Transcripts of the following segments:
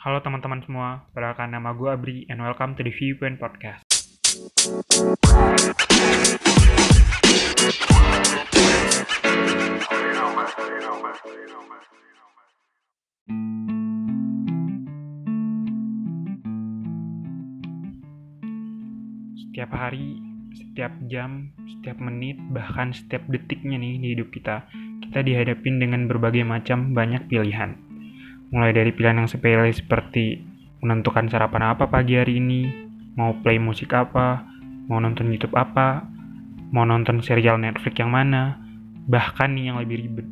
Halo teman-teman semua, perkenalkan nama gue Abri and welcome to the Viewpoint Podcast. Setiap hari, setiap jam, setiap menit, bahkan setiap detiknya nih di hidup kita, kita dihadapin dengan berbagai macam banyak pilihan. Mulai dari pilihan yang sepele seperti menentukan sarapan apa pagi hari ini, mau play musik apa, mau nonton YouTube apa, mau nonton serial Netflix yang mana, bahkan nih yang lebih ribet,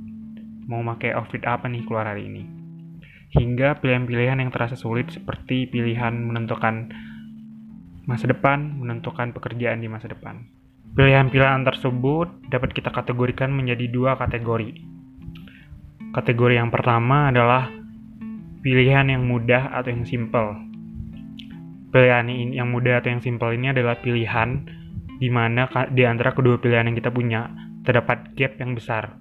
mau pakai outfit apa nih keluar hari ini. Hingga pilihan-pilihan yang terasa sulit seperti pilihan menentukan masa depan, menentukan pekerjaan di masa depan. Pilihan-pilihan tersebut dapat kita kategorikan menjadi dua kategori. Kategori yang pertama adalah pilihan yang mudah atau yang simple. Pilihan yang mudah atau yang simple ini adalah pilihan di mana di antara kedua pilihan yang kita punya terdapat gap yang besar.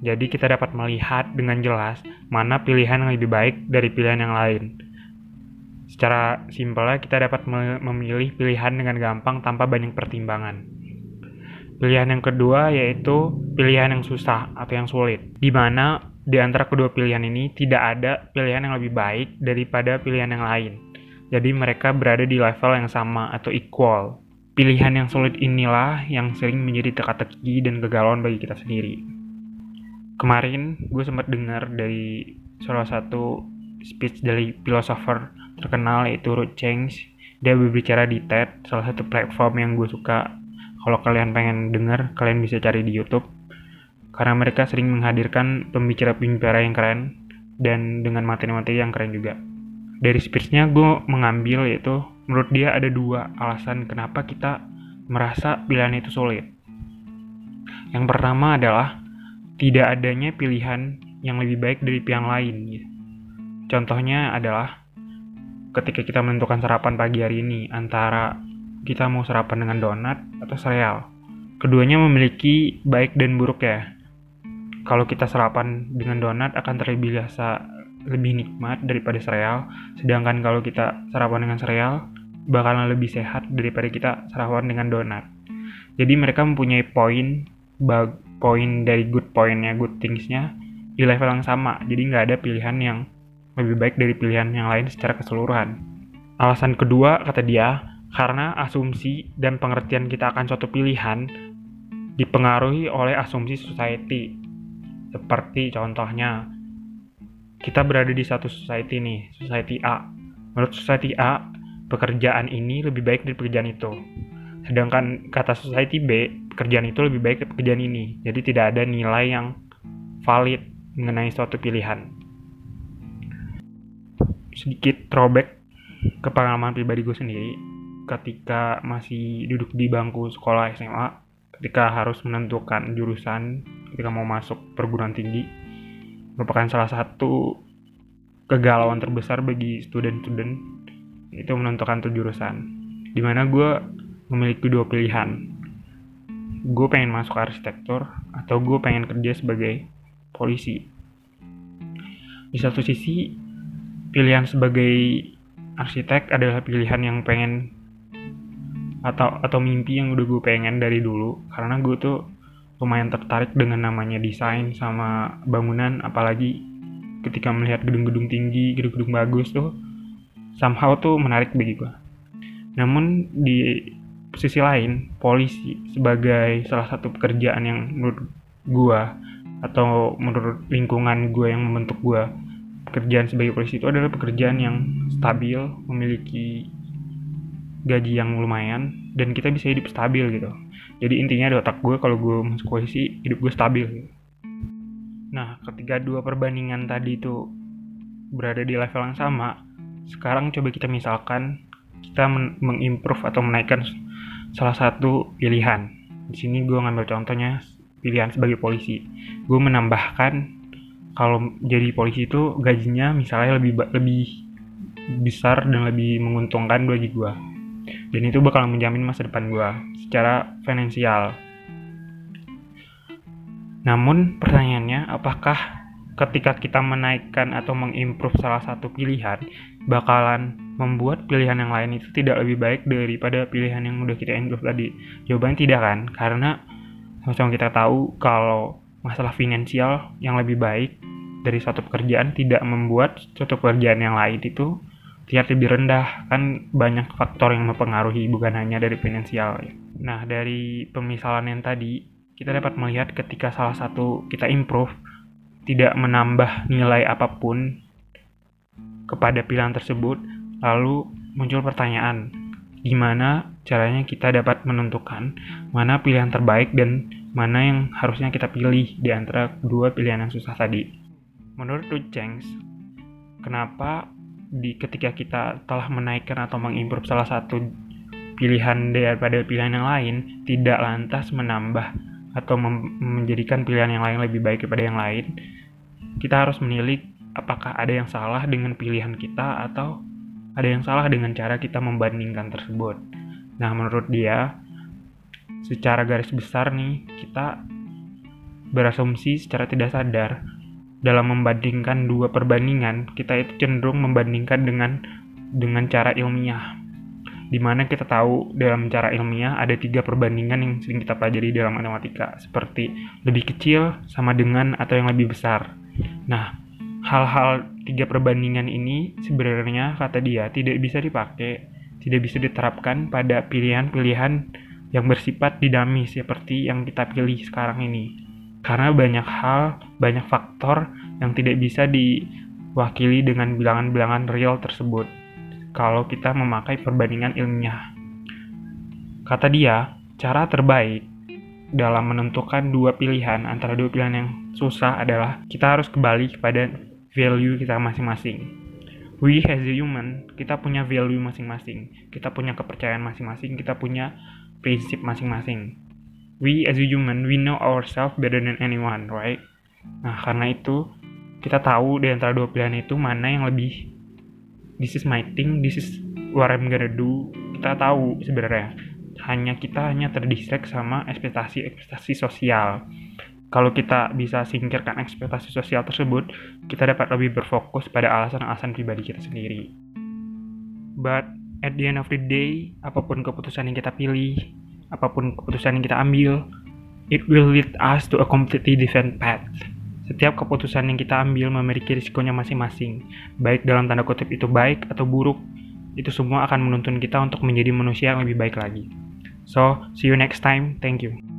Jadi kita dapat melihat dengan jelas mana pilihan yang lebih baik dari pilihan yang lain. Secara simpelnya kita dapat memilih pilihan dengan gampang tanpa banyak pertimbangan. Pilihan yang kedua yaitu pilihan yang susah atau yang sulit, di mana di antara kedua pilihan ini tidak ada pilihan yang lebih baik daripada pilihan yang lain. Jadi mereka berada di level yang sama atau equal. Pilihan yang sulit inilah yang sering menjadi teka-teki dan kegalauan bagi kita sendiri kemarin gue sempat dengar dari salah satu speech dari filosofer terkenal yaitu Ruth Cheng dia berbicara di TED salah satu platform yang gue suka kalau kalian pengen denger kalian bisa cari di YouTube karena mereka sering menghadirkan pembicara-pembicara yang keren dan dengan materi-materi yang keren juga dari speechnya gue mengambil yaitu menurut dia ada dua alasan kenapa kita merasa pilihan itu sulit yang pertama adalah tidak adanya pilihan yang lebih baik dari pihak lain. Gitu. Contohnya adalah ketika kita menentukan sarapan pagi hari ini antara kita mau sarapan dengan donat atau sereal. Keduanya memiliki baik dan buruk ya. Kalau kita sarapan dengan donat akan terlebih biasa lebih nikmat daripada sereal, sedangkan kalau kita sarapan dengan sereal bakalan lebih sehat daripada kita sarapan dengan donat. Jadi mereka mempunyai poin poin dari good pointnya good thingsnya di level yang sama. Jadi nggak ada pilihan yang lebih baik dari pilihan yang lain secara keseluruhan. Alasan kedua kata dia karena asumsi dan pengertian kita akan suatu pilihan dipengaruhi oleh asumsi society seperti contohnya kita berada di satu society nih society A menurut society A pekerjaan ini lebih baik dari pekerjaan itu sedangkan kata society B pekerjaan itu lebih baik dari pekerjaan ini. Jadi tidak ada nilai yang valid mengenai suatu pilihan. Sedikit throwback ke pengalaman pribadi gue sendiri ketika masih duduk di bangku sekolah SMA ketika harus menentukan jurusan ketika mau masuk perguruan tinggi merupakan salah satu kegalauan terbesar bagi student-student itu menentukan tuh jurusan. Di mana gue memiliki dua pilihan. Gue pengen masuk arsitektur atau gue pengen kerja sebagai polisi. Di satu sisi pilihan sebagai arsitek adalah pilihan yang pengen atau atau mimpi yang udah gue pengen dari dulu. Karena gue tuh lumayan tertarik dengan namanya desain sama bangunan apalagi ketika melihat gedung-gedung tinggi gedung-gedung bagus tuh somehow tuh menarik bagi gue namun di sisi lain polisi sebagai salah satu pekerjaan yang menurut gua atau menurut lingkungan gua yang membentuk gua pekerjaan sebagai polisi itu adalah pekerjaan yang stabil memiliki gaji yang lumayan dan kita bisa hidup stabil gitu jadi intinya di otak gue kalau gue masuk polisi hidup gue stabil nah ketika dua perbandingan tadi itu berada di level yang sama sekarang coba kita misalkan kita mengimprove atau menaikkan salah satu pilihan. Di sini gue ngambil contohnya pilihan sebagai polisi. Gue menambahkan kalau jadi polisi itu gajinya misalnya lebih lebih besar dan lebih menguntungkan bagi gue. Dan itu bakal menjamin masa depan gue secara finansial. Namun pertanyaannya apakah ketika kita menaikkan atau mengimprove salah satu pilihan bakalan membuat pilihan yang lain itu tidak lebih baik daripada pilihan yang udah kita improve tadi jawabannya tidak kan karena sama-sama kita tahu kalau masalah finansial yang lebih baik dari suatu pekerjaan tidak membuat suatu pekerjaan yang lain itu terlihat lebih rendah. Kan banyak faktor yang mempengaruhi bukan hanya dari finansial nah dari pemisalan yang tadi kita dapat melihat ketika salah satu kita improve tidak menambah nilai apa pun kepada pilihan tersebut lalu muncul pertanyaan gimana caranya kita dapat menentukan mana pilihan terbaik dan mana yang harusnya kita pilih di antara dua pilihan yang susah tadi? Menurut Chengs, kenapa di ketika kita telah menaikkan atau mengimprove salah satu pilihan daripada pilihan yang lain tidak lantas menambah atau menjadikan pilihan yang lain lebih baik daripada yang lain kita harus menilik apakah ada yang salah dengan pilihan kita atau ada yang salah dengan cara kita membandingkan tersebut. Nah menurut dia secara garis besar nih kita berasumsi secara tidak sadar dalam membandingkan dua perbandingan, kita itu cenderung membandingkan dengan dengan cara ilmiah. Di mana kita tahu dalam cara ilmiah ada tiga perbandingan yang sering kita pelajari dalam matematika, seperti lebih kecil sama dengan atau yang lebih besar. Nah, hal-hal tiga perbandingan ini sebenarnya kata dia tidak bisa dipakai, tidak bisa diterapkan pada pilihan-pilihan yang bersifat dinamis seperti yang kita pilih sekarang ini karena banyak hal, banyak faktor yang tidak bisa diwakili dengan bilangan-bilangan real tersebut kalau kita memakai perbandingan ilmiah. Kata dia, cara terbaik dalam menentukan dua pilihan antara dua pilihan yang susah adalah kita harus kembali kepada value kita masing-masing. We as a human, kita punya value masing-masing, kita punya kepercayaan masing-masing, kita punya prinsip masing-masing we as a human we know ourselves better than anyone right? Nah karena itu kita tahu di antara dua pilihan itu mana yang lebih this is my thing this is what I'm gonna do. Kita tahu sebenarnya. Hanya kita hanya terdistract sama ekspektasi-ekspektasi sosial. Kalau kita bisa singkirkan ekspektasi sosial tersebut kita dapat lebih berfokus pada alasan-alasan pribadi kita sendiri. But at the end of the day apa pun keputusan yang kita pilih apa pun keputusan yang kita ambil, it will lead us to a completely different path. Setiap keputusan yang kita ambil memiliki risikonya masing-masing, baik dalam tanda kutip itu baik atau buruk, itu semua akan menuntun kita untuk menjadi manusia yang lebih baik lagi. So, see you next time. Thank you.